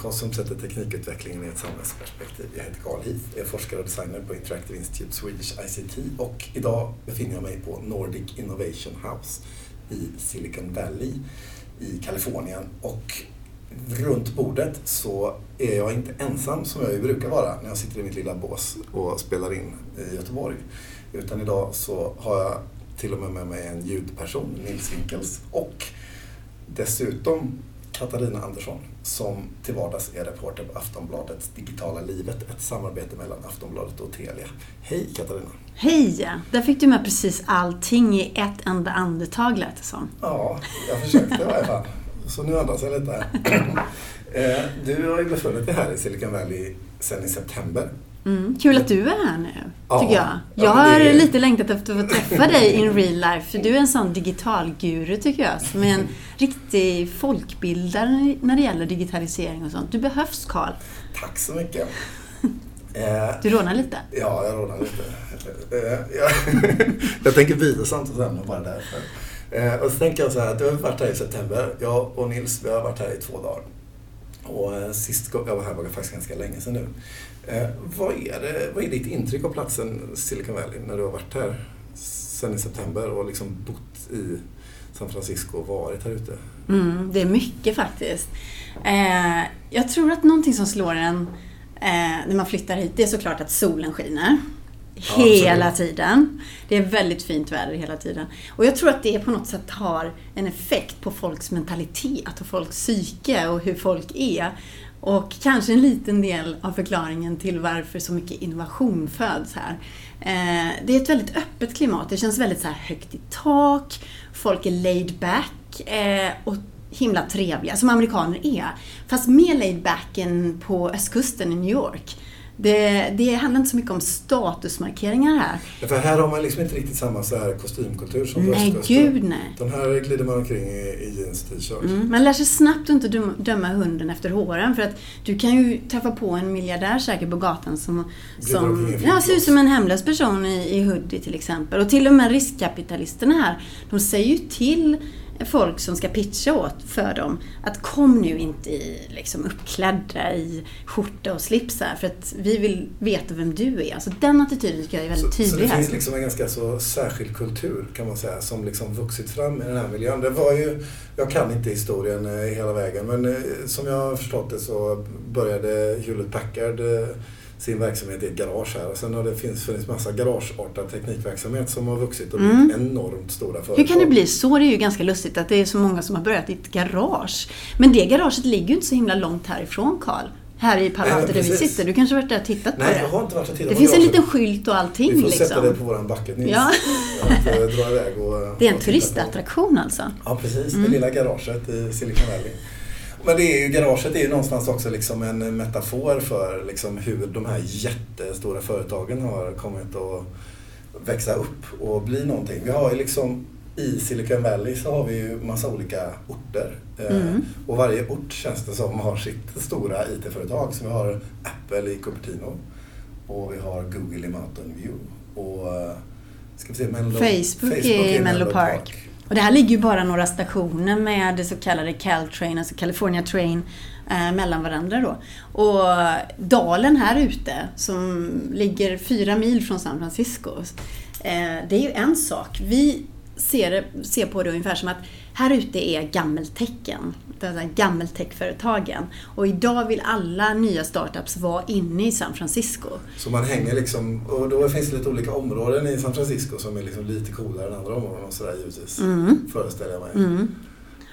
Digital, podcast som sätter teknikutvecklingen i ett samhällsperspektiv. Jag heter Carl Heath, är forskare och designer på Interactive Institute Swedish ICT och idag befinner jag mig på Nordic Innovation House i Silicon Valley i Kalifornien. Och runt bordet så är jag inte ensam som jag brukar vara när jag sitter i mitt lilla bås och spelar in i Göteborg. Utan idag så har jag till och med med mig en ljudperson, Nils Winkels, och dessutom Katarina Andersson som till vardags är reporter på Aftonbladets Digitala livet, ett samarbete mellan Aftonbladet och Telia. Hej Katarina! Hej! Där fick du med precis allting i ett enda andetag lät det som. Ja, jag försökte i varje fall. Så nu andas jag lite. Eh, du har ju befunnit dig här i Silicon Valley sedan i september. Mm, kul att du är här nu, Ja, tycker jag. ja, Jag har det är- lite längtat efter att få träffa dig in real life, för du är en sån digitalguru, tycker jag, som är en riktig folkbildare när det gäller digitalisering och sånt. Du behövs, Karl. Tack så mycket. Eh, Du rånar lite. Ja, jag rådar lite. Eh, jag, tänker videosamtal sen och bara därför. Eh, och så tänker jag så här, du har varit här i september. Jag och Nils, vi har varit här i två dagar. Och sist jag var här var faktiskt ganska länge sedan nu. Eh, vad, är det, vad är ditt intryck av platsen Silicon Valley när du har varit här sen i september och liksom bott i San Francisco och varit här ute? Mm, det är mycket faktiskt. Eh, jag tror att någonting som slår en eh, när man flyttar hit, det är såklart att solen skiner. Ja, Hela tiden. Det är väldigt fint väder hela tiden. Och jag tror att det på något sätt har en effekt på folks mentalitet och folks psyke och hur folk är. Och kanske en liten del av förklaringen till varför så mycket innovation föds här. Eh, det är ett väldigt öppet klimat. Det känns väldigt så här högt i tak. Folk är laid back eh, och himla trevliga, som amerikaner är. Fast mer laid back än på östkusten i New York. Det, det handlar inte så mycket om statusmarkeringar här. Ja, För här har man liksom inte riktigt samma så här kostymkultur som Nej, östkusten. gud nej. Den här glider man omkring i, i jeans t-shirt. Mm, man lär sig snabbt att inte döma, hunden efter håren för att du kan ju träffa på en miljardär säkert på gatan som, Glider som ja, ser ut som en hemlös person i, i hoodie till exempel. Och till och med riskkapitalisterna här, de säger ju till folk som ska pitcha åt för dem att kom nu inte i, liksom, uppklädda i skjorta och slips här för att vi vill veta vem du är. Alltså den attityden tycker jag är väldigt Så, så tydlig det här. finns liksom en ganska så särskild kultur kan man säga som liksom vuxit fram i den här miljön. Det var ju, jag kan inte historien eh, hela vägen men eh, som jag har förstått det så började Hewlett Packard eh, sin verksamhet i ett garage här och sen har det finns, funnits massa garageartad teknikverksamhet som har vuxit och blivit Mm. enormt stora företag. Hur kan det bli så? Det är ju ganska lustigt att det är så många som har börjat i ett garage. Men det garaget ligger ju inte så himla långt härifrån, Karl. Här i Palo Nej, Alto där vi sitter. Du kanske har varit där och tittat Nej, på jag det? har inte varit och tittat Det finns en liten skylt och allting Vi får sätta det liksom. på våran bucket list. Ja. Att eh, dra iväg och, Det är en turistattraktion alltså. Ja, precis. Mm. Det lilla garaget i Silicon Valley. Men det är ju, garaget är ju någonstans också liksom en metafor för liksom hur de här jättestora företagen har kommit att växa upp och bli någonting. Vi har ju liksom i Silicon Valley så har vi ju massa olika orter. Eh, Mm. Och varje ort känns det som har sitt stora IT-företag. Så vi har Apple i Cupertino och vi har Google i Mountain View. Och eh, ska vi se, Menlo, Facebook, i Menlo Park. Och det här ligger ju bara några stationer med det så kallade Caltrain, alltså California Train, eh, mellan varandra då. Och dalen här ute, som ligger fyra mil från San Francisco, eh, det är ju en sak. Vi ser, ser på det ungefär som att här ute är gammeltecken, här gammeltechföretagen. Och idag vill alla nya startups vara inne i San Francisco. Så man hänger liksom, och då finns det lite olika områden i San Francisco som är liksom lite coolare än andra områden och sådär givetvis. Mm. Föreställer jag mig. Mm.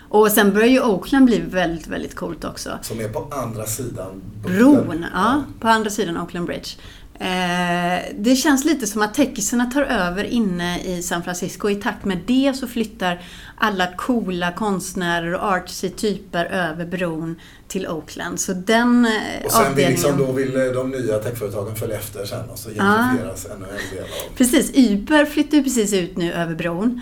Och sen börjar ju Oakland bli väldigt, väldigt coolt också. Som är på andra sidan bukten. Bron, ja, på andra sidan Oakland Bridge. Eh, det känns lite som att techisarna tar över inne i San Francisco. I takt med det så flyttar alla coola konstnärer och artsy typer över bron till Oakland. Så den eh, Och sen vill, avdelningen... liksom, då vill eh, de nya techföretagen följa efter sen och så gentrifieras ännu en del av. Precis, Uber flyttar ju precis ut nu över bron.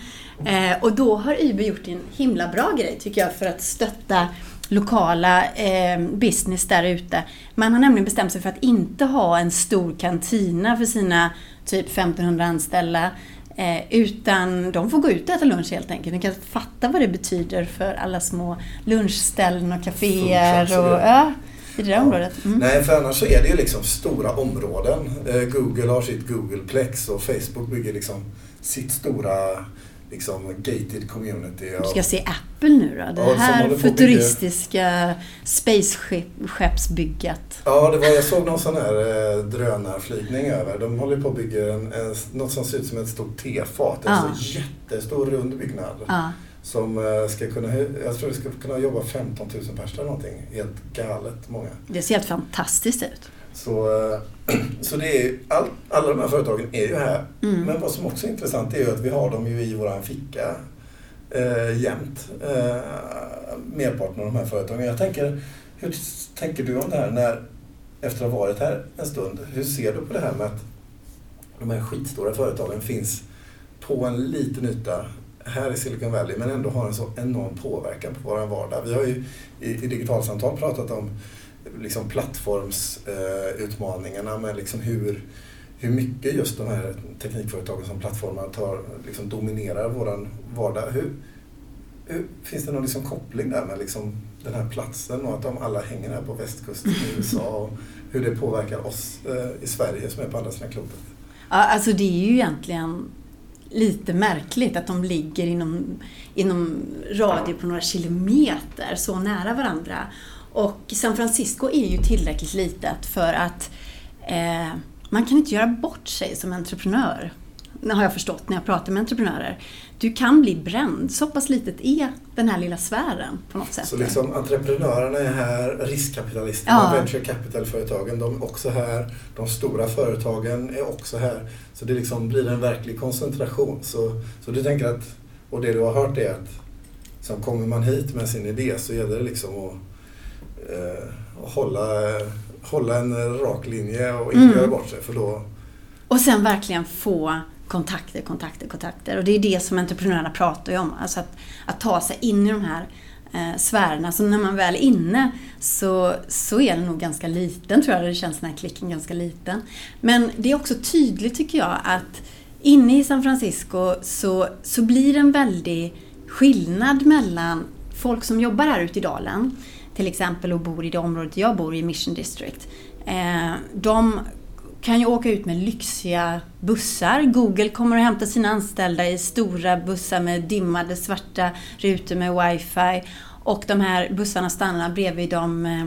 Och då har Uber gjort en himla bra grej tycker jag för att stötta lokala eh, business där ute. Man har nämligen bestämt sig för att inte ha en stor kantina för sina typ 1500 anställda Eh, utan de får gå ut och äta lunch helt enkelt. De kan fatta vad det betyder för alla små lunchställen och kaféer. Och, ja, i det där ja. området. Mm. Nej, för annars så är det ju liksom stora områden. Eh, Google har sitt Googleplex och Facebook bygger liksom sitt stora liksom gated community. Du ska se Apple nu då? Det ja, här futuristiska spaceskeppsbygget. Ja, det var, jag såg någon sån här eh, drönarflygning över. De håller på att bygga en, en, något som ser ut som ett stort tefat. En ja. så jättestor rund byggnad. Ja. Som eh, ska kunna, jag tror det ska kunna jobba 15 000 personer eller någonting. Helt galet många. Det ser helt fantastiskt ut. Så, eh, så det är, all, alla de här företagen är ju här. Mm. Men vad som också är intressant är ju att vi har dem ju i våran ficka eh, jämt. Eh, merparten av de här företagen. Jag tänker, hur tänker du om det här när, efter att ha varit här en stund? Hur ser du på det här med att de här skitstora företagen finns på en liten yta här i Silicon Valley men ändå har en så enorm påverkan på vår vardag. Vi har ju i, i digitalsamtal pratat om liksom plattformsutmaningarna med liksom hur, hur mycket just de här teknikföretagen som plattformar tar, liksom dominerar vår vardag. Hur, hur, finns det någon liksom koppling där med liksom den här platsen och att de alla hänger här på västkusten i USA och hur det påverkar oss eh, i Sverige som är på andra sidan klotet? Ja, alltså det är ju egentligen lite märkligt att de ligger inom, inom radie på några kilometer så nära varandra. Och San Francisco är ju tillräckligt litet för att eh, man kan inte göra bort sig som entreprenör. Det har jag förstått när jag pratar med entreprenörer. Du kan bli bränd. Så pass litet är den här lilla sfären på något sätt. Så liksom entreprenörerna är här, riskkapitalisterna, ja. venture capital-företagen, de är också här. De stora företagen är också här. Så det liksom blir en verklig koncentration. Så, så du tänker att, och det du har hört är att som kommer man hit med sin idé så gäller det liksom att eh, hålla, hålla en rak linje och inte mm. göra bort sig. För då... Och sen verkligen få kontakter, kontakter, kontakter. Och det är det som entreprenörerna pratar ju om. Alltså att, att ta sig in i de här eh, sfärerna. Så när man väl är inne så, så är den nog ganska liten, tror jag. Det känns den här klicken ganska liten. Men det är också tydligt, tycker jag, att inne i San Francisco så, så blir det en väldig skillnad mellan folk som jobbar här ute i dalen till exempel och bor i det området jag bor i, Mission District. Eh, de kan ju åka ut med lyxiga bussar. Google kommer att hämta sina anställda i stora bussar med dimmade svarta rutor med wifi. Och de här bussarna stannar bredvid de eh,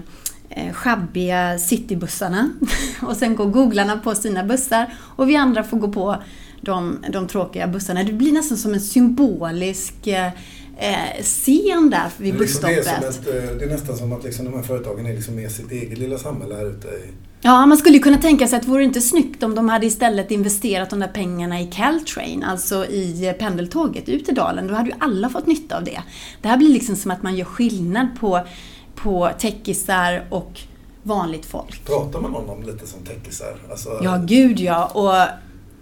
sjabbiga schabbiga citybussarna. och sen går googlarna på sina bussar och vi andra får gå på de, de tråkiga bussarna. Det blir nästan som en symbolisk eh, eh, eh, scen där vid busstoppet. Det, är ett, det, är nästan som att liksom de här företagen är liksom med sitt eget lilla samhälle här ute. I... Ja, man skulle kunna tänka sig att det vore inte snyggt om de hade istället investerat de där pengarna i Caltrain, alltså i pendeltåget ut i dalen. Då hade ju alla fått nytta av det. Det här blir liksom som att man gör skillnad på, på techisar och vanligt folk. Pratar man om dem lite som techisar? Alltså... Ja, gud ja. Och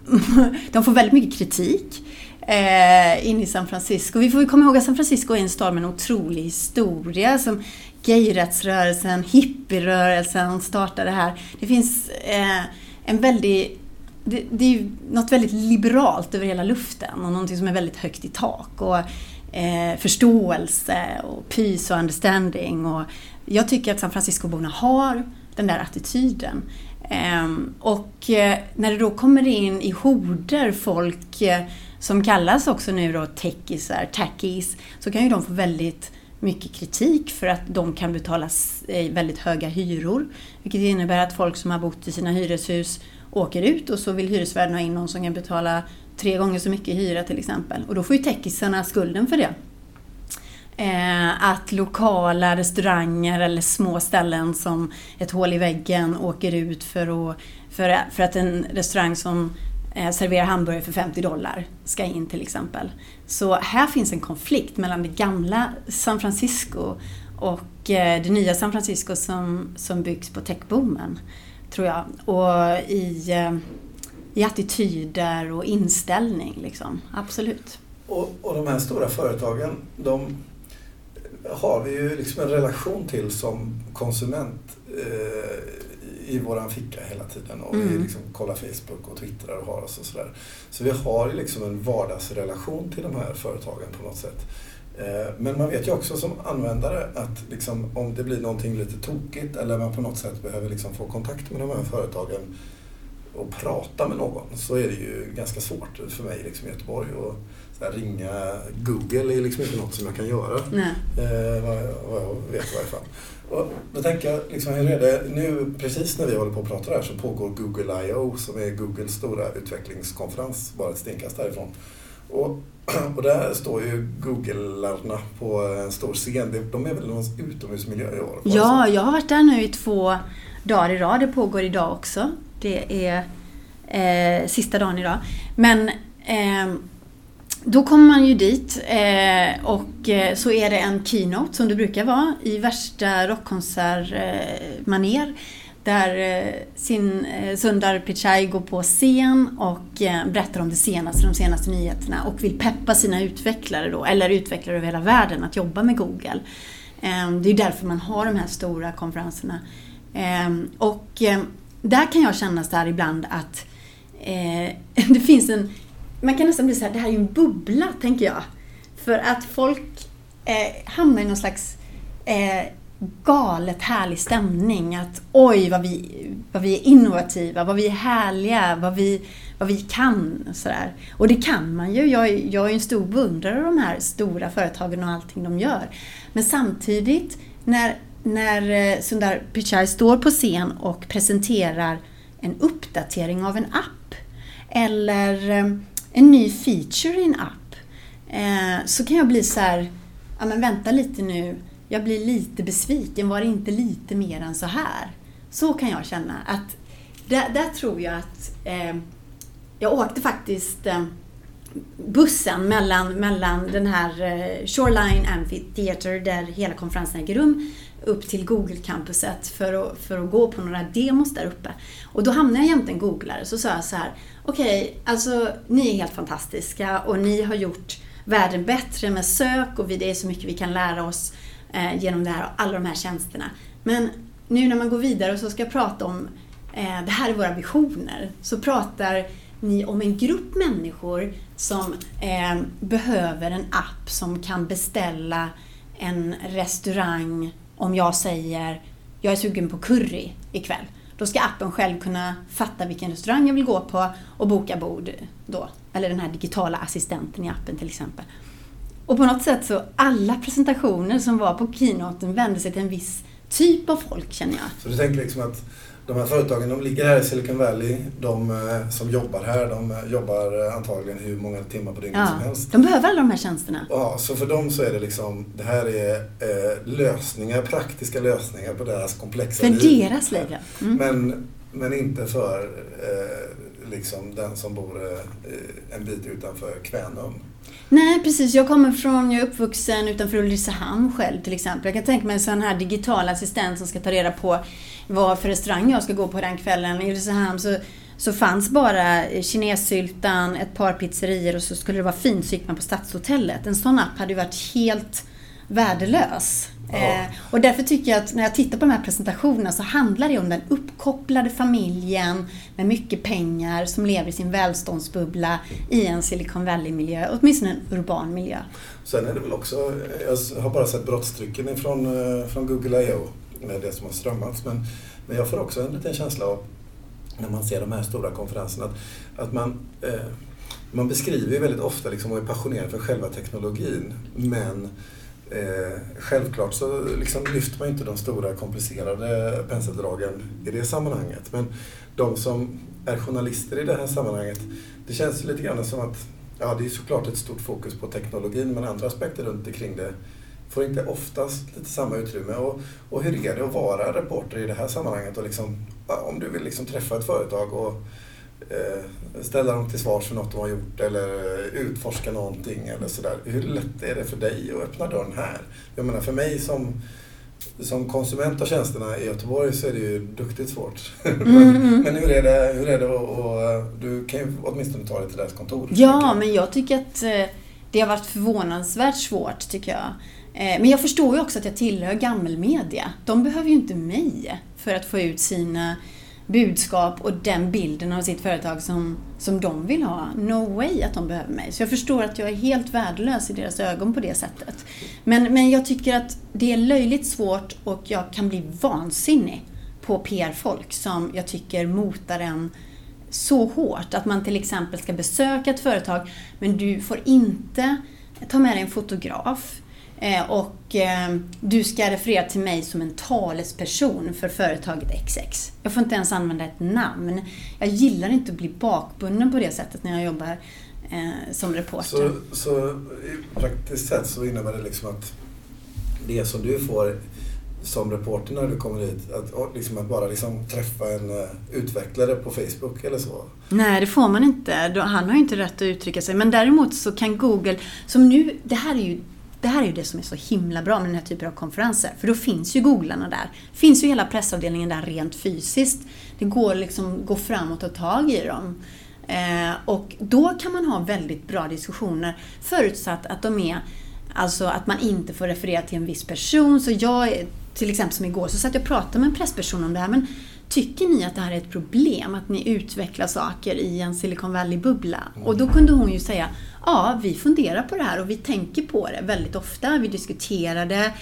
de får väldigt mycket kritik eh, in i San Francisco. Vi får ju komma ihåg att San Francisco är en stad med en otrolig historia. Som gayrättsrörelsen, hippierörelsen startade här. Det finns eh, en väldig det, det, är ju något väldigt liberalt över hela luften och någonting som är väldigt högt i tak. Och, eh, förståelse och peace och understanding. Och jag tycker att San Francisco-borna har den där attityden. Eh, och eh, när det då kommer in i horder folk eh, som kallas också nu då techisar, tackies, så kan ju de få väldigt mycket kritik för att de kan betala eh, väldigt höga hyror. Vilket innebär att folk som har bott i sina hyreshus åker ut och så vill hyresvärden ha in någon som kan betala tre gånger så mycket hyra till exempel. Och då får ju techisarna skulden för det. Eh, att lokala restauranger eller små ställen som ett hål i väggen åker ut för att, för, för att en restaurang som eh, hamburgare för 50 dollar ska in till exempel. Så här finns en konflikt mellan det gamla San Francisco och eh, det nya San Francisco som, som byggs på techboomen, tror jag. Och i, eh, i attityder och inställning, liksom. absolut. Och, och de här stora företagen, de har vi ju liksom en relation till som konsument eh, i våran ficka hela tiden och vi Mm. liksom kollar Facebook och twittrar och har oss och sådär. Så vi har liksom en vardagsrelation till de här företagen på något sätt. Eh, Men man vet ju också som användare att liksom, om det blir någonting lite tokigt eller man på något sätt behöver liksom få kontakt med de här företagen och prata med någon så är det ju ganska svårt för mig liksom, i Göteborg. Och här, ringa Google är liksom inte något som jag kan göra. Eh, vad, vad jag vet i varje fall. Och då tänker jag, liksom, hur är det nu precis när vi håller på att prata här så pågår Google I.O. som är Googles stora utvecklingskonferens bara ett stenkast därifrån. Och, och där står ju Googlarna på en stor scen. De- är väl någon utomhusmiljö i år? Ja, jag har varit där nu i två dagar i rad. Det pågår idag också. Det är eh, sista dagen idag. Men eh, då kommer man ju dit eh, och eh, så är det en keynote som det brukar vara i värsta rockkonsertmanér. Där eh, sin eh, Sundar Pichai går på scen och eh, berättar om det senaste, de senaste nyheterna och vill peppa sina utvecklare då, eller utvecklare över hela världen att jobba med Google. Ehm, det är därför man har de här stora konferenserna. Ehm, och ehm, där kan jag känna så här ibland att det finns en... Man kan nästan bli så här, det här är ju en bubbla, tänker jag. För att folk eh, hamnar i någon slags eh, galet härlig stämning. Att oj vad vi, vad vi är innovativa, vad vi är härliga, vad vi, vad vi kan. Sådär. Och det kan man ju. Jag, är- jag är ju en stor beundrare av de här stora företagen och allting de gör. Men samtidigt när, när eh, Sundar Pichai står på scen och presenterar en uppdatering av en app eller eh, en ny feature i en app eh, så kan jag bli så här, ja men vänta lite nu, jag blir lite besviken, var det inte lite mer än så här? Så kan jag känna att där, där tror jag att eh, jag åkte faktiskt eh, bussen mellan, mellan den här eh, Shoreline Amphitheater där hela konferensen äger rum upp till Google-campuset för att, för att gå på några demos där uppe. Och då hamnade jag jämte en googlare så sa jag så här Okej, alltså ni är helt fantastiska och ni har gjort världen bättre med sök och det är så mycket vi kan lära oss eh, genom det här, alla de här tjänsterna. Men nu när man går vidare och så ska prata om eh, det här är våra visioner så pratar ni om en grupp människor som eh, behöver en app som kan beställa en restaurang om jag säger jag är sugen på curry ikväll. Då ska appen själv kunna fatta vilken restaurang jag vill gå på och boka bord då. Eller den här digitala assistenten i appen till exempel. Och på något sätt så alla presentationer som var på keynoten vände sig till en viss typ av folk känner jag. Så du tänker liksom att de här företagen, de ligger här i Silicon Valley. De eh, som jobbar här, de eh, jobbar eh, antagligen hur många timmar på dygnet Ja, som helst. de behöver alla de här tjänsterna. Ja, så för dem så är det liksom, det här är eh, lösningar, praktiska lösningar på deras komplexa För liv. deras liv, ja. Mm. Men, men inte för eh, liksom den som bor eh, en bit utanför Kvänum. Nej, precis. Jag kommer från, jag är uppvuxen utanför Ulricehamn själv till exempel. Jag kan tänka mig en sån här digital assistent som ska ta reda på vad för restaurang jag ska gå på den kvällen. I Ulricehamn så, så fanns bara kinessyltan, ett par pizzerior och så skulle det vara fint så gick man på Stadshotellet. En sån app hade ju varit helt värdelös. Ja. Eh, och därför tycker jag att när jag tittar på de här presentationerna så handlar det om den uppkopplade familjen med mycket pengar som lever i sin välståndsbubbla i en Silicon Valley-miljö, åtminstone en urban miljö. Sen är det väl också, jag har bara sett brottstrycken ifrån, eh, från Google I.O med det som har strömmats. Men, men jag får också en liten känsla av, när man ser de här stora konferenserna, att, att man, eh, man beskriver ju väldigt ofta liksom och är passionerad för själva teknologin. Men eh, självklart så liksom lyfter man ju inte de stora komplicerade penseldragen i det sammanhanget. Men de som är journalister i det här sammanhanget, det känns lite grann som att Ja, det är såklart ett stort fokus på teknologin men andra aspekter runt omkring det får inte oftast lite samma utrymme. Och, och hur är det att vara reporter i det här sammanhanget? Och liksom, om du vill liksom träffa ett företag och eh, ställa dem till svars för något de har gjort eller utforska någonting eller sådär. Hur lätt är det för dig att öppna dörren här? Jag menar för mig som som konsument av tjänsterna i Göteborg så är det ju duktigt svårt. men, mm. men hur är det, hur är det och, och, du kan ju åtminstone ta dig till deras kontor. Ja, men jag tycker att eh, det har varit förvånansvärt svårt, tycker jag. Eh, men jag förstår ju också att jag tillhör gammelmedia. De behöver ju inte mig för att få ut sina budskap och den bilden av sitt företag som, som de vill ha. No way att de behöver mig. Så jag förstår att jag är helt värdelös i deras ögon på det sättet. Men, men jag tycker att det är löjligt svårt och jag kan bli vansinnig på PR-folk som jag tycker motar en så hårt. Att man till exempel ska besöka ett företag men du får inte ta med dig en fotograf. Eh, och eh, du ska referera till mig som en talesperson för företaget XX. Jag får inte ens använda ett namn. Jag gillar inte att bli bakbunden på det sättet när jag jobbar eh, som reporter. Så, så praktiskt sett så innebär det liksom att det som du får som reporter när du kommer hit, att, liksom, att bara liksom träffa en uh, utvecklare på Facebook eller så? Nej, det får man inte. Han har ju inte rätt att uttrycka sig. Men däremot så kan Google, som nu, det här är ju det här är ju det som är så himla bra med den här typen av konferenser. För då finns ju googlarna där. finns ju hela pressavdelningen där rent fysiskt. Det går liksom gå fram och ta tag i dem. Eh, och då kan man ha väldigt bra diskussioner förutsatt att de är Alltså att man inte får referera till en viss person. Så jag, till exempel som igår, så satt jag och pratade med en pressperson om det här. Men Tycker ni att det här är ett problem, att ni utvecklar saker i en Silicon Valley-bubbla? Och då kunde hon ju säga, ja, vi funderar på det här och vi tänker på det väldigt ofta. Vi diskuterar det.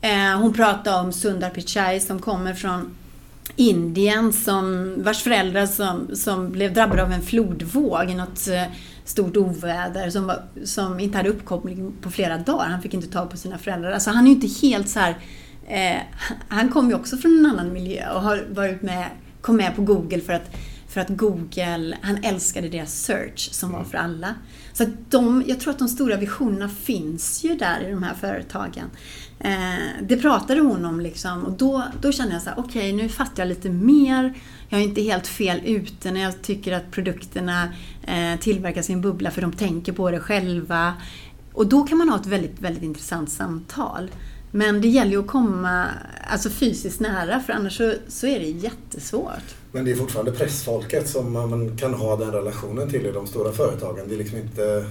Eh, hon pratade om Sundar Pichai som kommer från Indien, som, vars föräldrar som, som blev drabbade av en flodvåg i något eh, stort oväder som, var, som inte hade uppkoppling på flera dagar. Han fick inte tag på sina föräldrar. Alltså han är ju inte helt så här Eh, han kom ju också från en annan miljö och har varit med, kom med på Google för att, för att Google, han älskade deras search som var för alla. Så att de, jag tror att de stora visionerna finns ju där i de här företagen. Eh, det pratade hon om liksom och då, då kände jag så här, okej okay, nu fattar jag lite mer. Jag är inte helt fel ute när jag tycker att produkterna eh, tillverkas i en bubbla för de tänker på det själva. Och då kan man ha ett väldigt, väldigt intressant samtal. Men det gäller ju att komma alltså fysiskt nära för annars så, så är det jättesvårt. Men det är fortfarande pressfolket som man kan ha den relationen till i de stora företagen. Det är, liksom inte,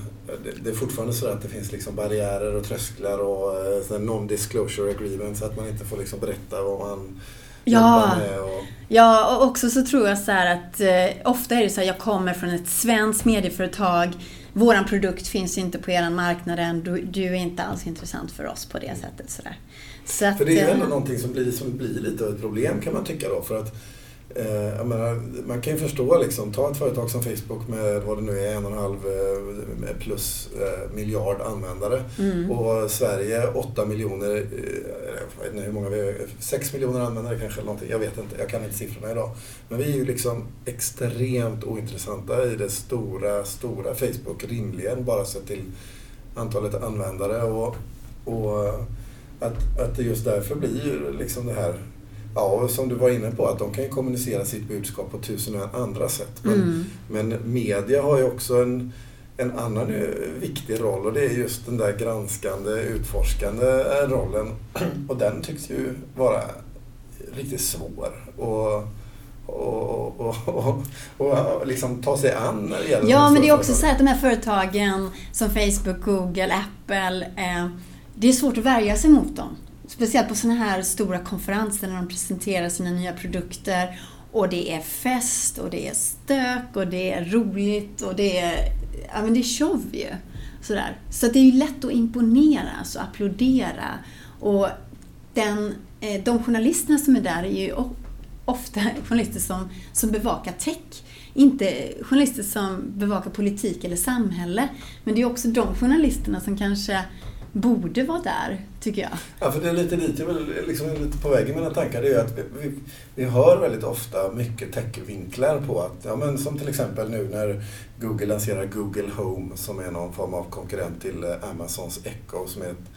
det är fortfarande så att det finns liksom barriärer och trösklar och eh, non-disclosure agreements. Att man inte får liksom berätta vad man ja. med. Och... Ja, och också så tror jag så att eh, ofta är det så att jag kommer från ett svenskt medieföretag våran produkt finns inte på er marknad än, du, du, är inte alls intressant för oss på det sättet. Sådär. Så att, för det är ju ändå eh, någonting som blir, som blir lite av ett problem kan man tycka då. För att Eh, menar, man kan ju förstå, liksom, ta ett företag som Facebook med vad det nu är, en och en halv eh, plus eh, miljard användare. Mm. Och Sverige 8 miljoner, jag vet inte hur många vi är, 6 miljoner användare kanske eller någonting. Jag vet inte, jag kan inte siffrorna idag. Men vi är ju liksom extremt ointressanta i det stora, stora Facebook rimligen bara sett till antalet användare. Och, och att, att det just därför blir liksom det här Ja, som du var inne på, att de kan ju kommunicera sitt budskap på tusen andra sätt. Men, mm. men media har ju också en, en annan eh, viktig roll och det är just den där granskande, utforskande eh, rollen. Och den tycks ju vara riktigt svår. Och, och, och, och, och liksom ta sig an när det gäller Ja, men det är också så att de här företagen som Facebook, Google, Apple, eh, det är svårt att värja sig mot dem. Speciellt på sådana här stora konferenser när de presenterar sina nya produkter och det är fest och det är stök och det är roligt och det är, ja men det är show ju. Sådär. Så det är ju lätt att imponera, alltså applådera. Och den, eh, de journalisterna som är där är ju ofta journalister som, som bevakar tech. Inte journalister som bevakar politik eller samhälle. Men det är också de journalisterna som kanske borde vara där, tycker jag. Ja, för det är lite dit jag liksom lite på väg i mina tankar. Det är att vi, vi, vi hör väldigt ofta mycket techvinklar på att, ja men som till exempel nu när Google lanserar Google Home som är någon form av konkurrent till eh, Amazons Echo som är ett,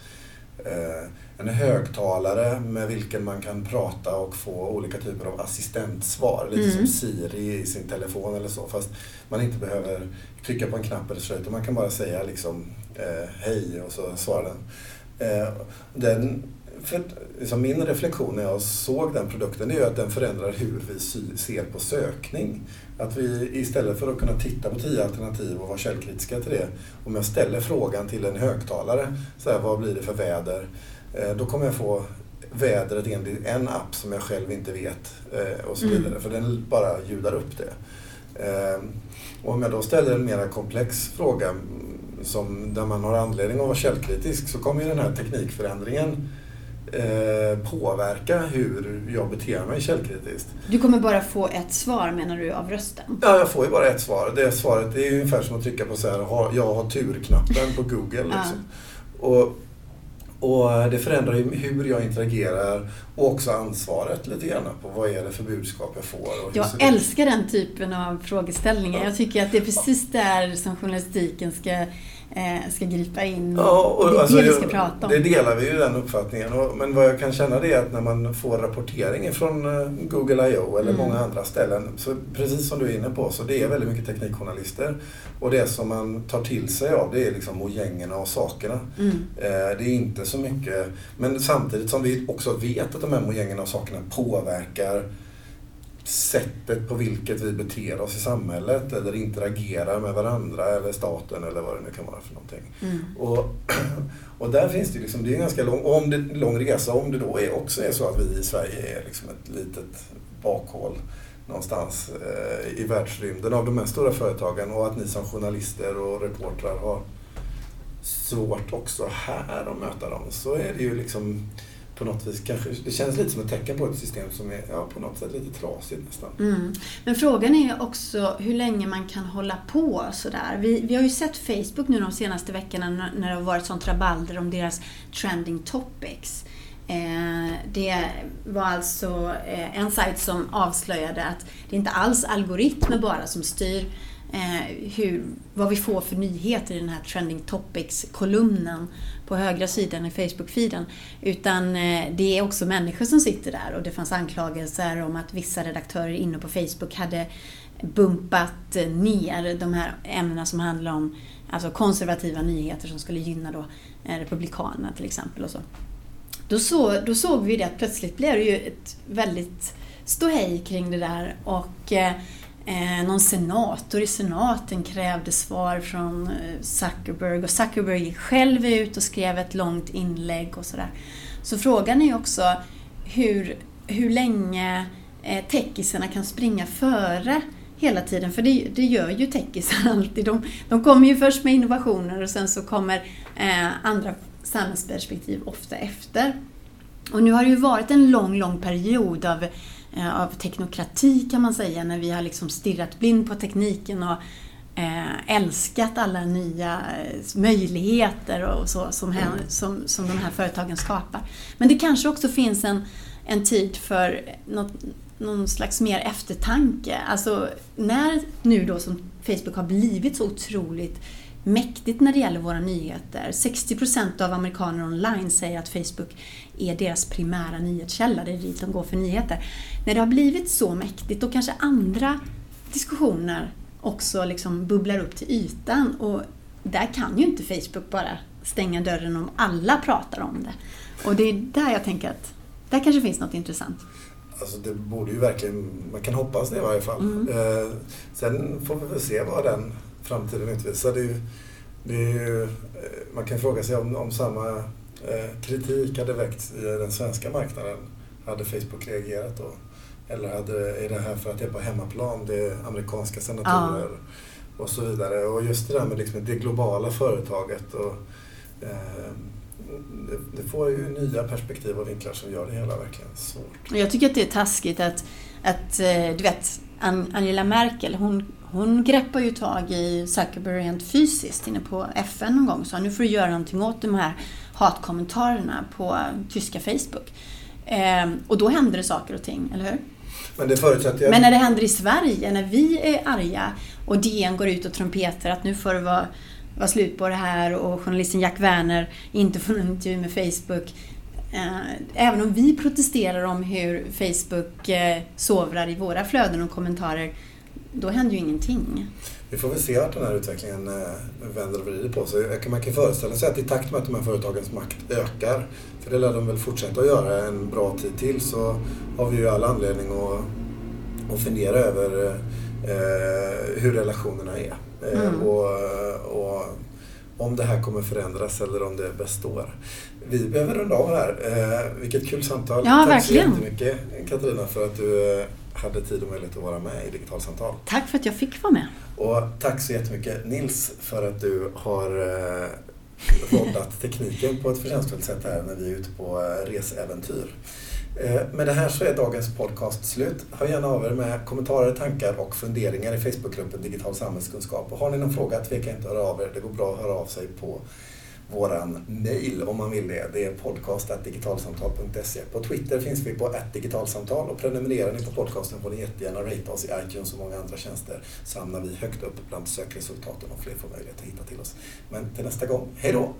eh, en högtalare med vilken man kan prata och få olika typer av assistentsvar. Lite mm. som Siri i sin telefon eller så. Fast man inte behöver trycka på en knapp eller så utan man kan bara säga liksom eh, hej och så svarar den. Eh, den för, liksom min reflektion när jag såg den produkten är ju att den förändrar hur vi ser på sökning. Att vi istället för att kunna titta på tio alternativ och vara källkritiska till det, om jag ställer frågan till en högtalare, så här, vad blir det för väder? Eh, då kommer jag få vädret enligt en app som jag själv inte vet eh, och så mm. vidare, mm. för den bara ljudar upp det. Eh, och om jag då ställer en mer komplex fråga som, där man har anledning att vara källkritisk så kommer ju den här teknikförändringen eh, påverka hur jag beter mig källkritiskt. Du kommer bara få ett svar menar du av rösten? Ja, jag får ju bara ett svar. Det svaret det är ungefär som att trycka på så här, jag har tur-knappen på Google. Liksom. Ja. Och och det förändrar ju hur jag interagerar och också ansvaret lite grann på vad är det för budskap jag får. jag älskar den typen av frågeställningar. Ja. Jag tycker att det är precis där som journalistiken ska eh, ska gripa in. Ja, och, det är alltså, det vi ska prata om. Det delar vi ju den uppfattningen. Men vad jag kan känna det är att när man får rapportering från eh, Google I.O. eller mm. många andra ställen, så precis som du är inne på, så det är väldigt mycket teknikjournalister. Och det som man tar till sig av det är liksom mojängerna och sakerna. Mm. Eh, det är inte så mycket, men samtidigt som vi också vet att de här mojängerna och sakerna påverkar sättet på vilket vi beter oss i samhället eller interagerar med varandra eller staten eller vad det nu kan vara för någonting. Mm. Och, och där finns det liksom, det är en ganska lång, om det, lång resa om det då är, också är så att vi i Sverige är liksom ett litet bakhåll någonstans eh, i världsrymden av de här stora företagen och att ni som journalister och reportrar har svårt också här att möta dem så är det ju liksom på något vis kanske, det känns lite som ett tecken på ett system som är ja, på något sätt lite trasigt nästan. Mm. Men frågan är ju också hur länge man kan hålla på sådär. Vi, vi har ju sett Facebook nu de senaste veckorna när det har varit sånt rabalder om deras trending topics. Eh, det var alltså eh, en sajt som avslöjade att det inte alls algoritmer bara som styr eh, hur, vad vi får för nyheter i den här Trending Topics-kolumnen på högra sidan i Facebook-feeden. Utan eh, det är också människor som sitter där och det fanns anklagelser om att vissa redaktörer inne på Facebook hade bumpat ner de här ämnena som handlar om alltså konservativa nyheter som skulle gynna då eh, Republikanerna till exempel. Och så. Då, så, då såg vi det att plötsligt blev det ju ett väldigt ståhej kring det där och eh, eh, någon senator i senaten krävde svar från eh, Zuckerberg och Zuckerberg gick själv ut och skrev ett långt inlägg och sådär. Så frågan är också hur, hur länge eh, techisarna kan springa före hela tiden, för det, det gör ju techisarna alltid. De, de kommer ju först med innovationer och sen så kommer eh, andra samhällsperspektiv ofta efter. Och nu har det ju varit en lång, lång period av Eh, av teknokrati kan man säga, när vi har liksom stirrat blind på tekniken och eh, älskat alla nya eh, möjligheter och så som, som, som de här företagen skapar. Men det kanske också finns en, en tid för något, någon slags mer eftertanke. Alltså när nu då som Facebook har blivit så otroligt mäktigt när det gäller våra nyheter. 60% av amerikaner online säger att Facebook är deras primära nyhetskälla, det är dit de går för nyheter. När det har blivit så mäktigt, då kanske andra diskussioner också liksom bubblar upp till ytan och där kan ju inte Facebook bara stänga dörren om alla pratar om det. Och det är där jag tänker att där kanske finns något intressant. Alltså det borde ju verkligen, man kan hoppas det i varje fall. Mm. Eh, sen får vi väl se vad den framtiden utvisar. Det är ju, det är ju, eh, man kan fråga sig om, om samma kritik hade väckts i den svenska marknaden. Hade Facebook reagerat då? Eller hade, är det här för att det är på hemmaplan, det är amerikanska senatorer ja. och så vidare. Och just det där med liksom det globala företaget. Och, eh, det, det, får ju nya perspektiv och vinklar som gör det hela verkligen svårt. Jag tycker att det är taskigt att, att eh, du vet, Angela Merkel, hon, hon greppar ju tag i Zuckerberg rent fysiskt inne på FN någon gång och sa nu får du göra någonting åt de här hatkommentarerna på tyska Facebook. Eh, och då händer det saker och ting, eller hur? Men det förutsätter jag... Men när det händer i Sverige, när vi är arga och DN går ut och trumpetar att nu får det vara, vara slut på det här och journalisten Jack Werner inte får en intervju med Facebook. Eh, även om vi protesterar om hur Facebook eh, sovrar i våra flöden och kommentarer, då händer ju ingenting. vi får väl se vart den här utvecklingen eh, vänder och vrider på sig. Man kan föreställa sig att i takt med att de här företagens makt ökar, för det lär de väl fortsätta att göra en bra tid till, så har vi ju all anledning att, att fundera över eh, hur relationerna är. Eh, mm. och, och om det här kommer förändras eller om det består. Vi behöver runda av här. Vilket kul samtal. Ja, Tack verkligen. så jättemycket Katarina för att du hade tid och möjlighet att vara med i Digitalsamtal. Tack för att jag fick vara med. Och tack så jättemycket Nils för att du har eh, roddat tekniken på ett förtjänstfullt sätt här när vi är ute på eh, resäventyr. Eh, med det här så är dagens podcast slut. Hör gärna av er med kommentarer, tankar och funderingar i Facebookgruppen Digital samhällskunskap. Och har ni någon fråga, tveka inte att höra av er. Det går bra att höra av sig på våran mail om man vill det. Det är podcast.digitalsamtal.se. På Twitter finns vi på digitalsamtal och prenumererar ni på podcasten får ni jättegärna rate oss i iTunes och många andra tjänster så hamnar vi högt upp bland sökresultaten och fler får möjlighet att hitta till oss. Men till nästa gång, hej då!